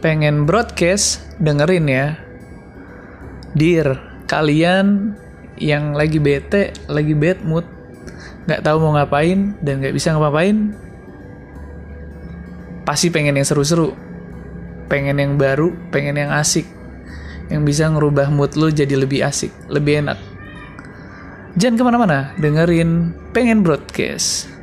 pengen broadcast, dengerin ya. Dear, kalian yang lagi bete, lagi bad mood, nggak tahu mau ngapain dan nggak bisa ngapain, pasti pengen yang seru-seru, pengen yang baru, pengen yang asik, yang bisa ngerubah mood lo jadi lebih asik, lebih enak. Jangan ke mana-mana, dengerin pengen broadcast.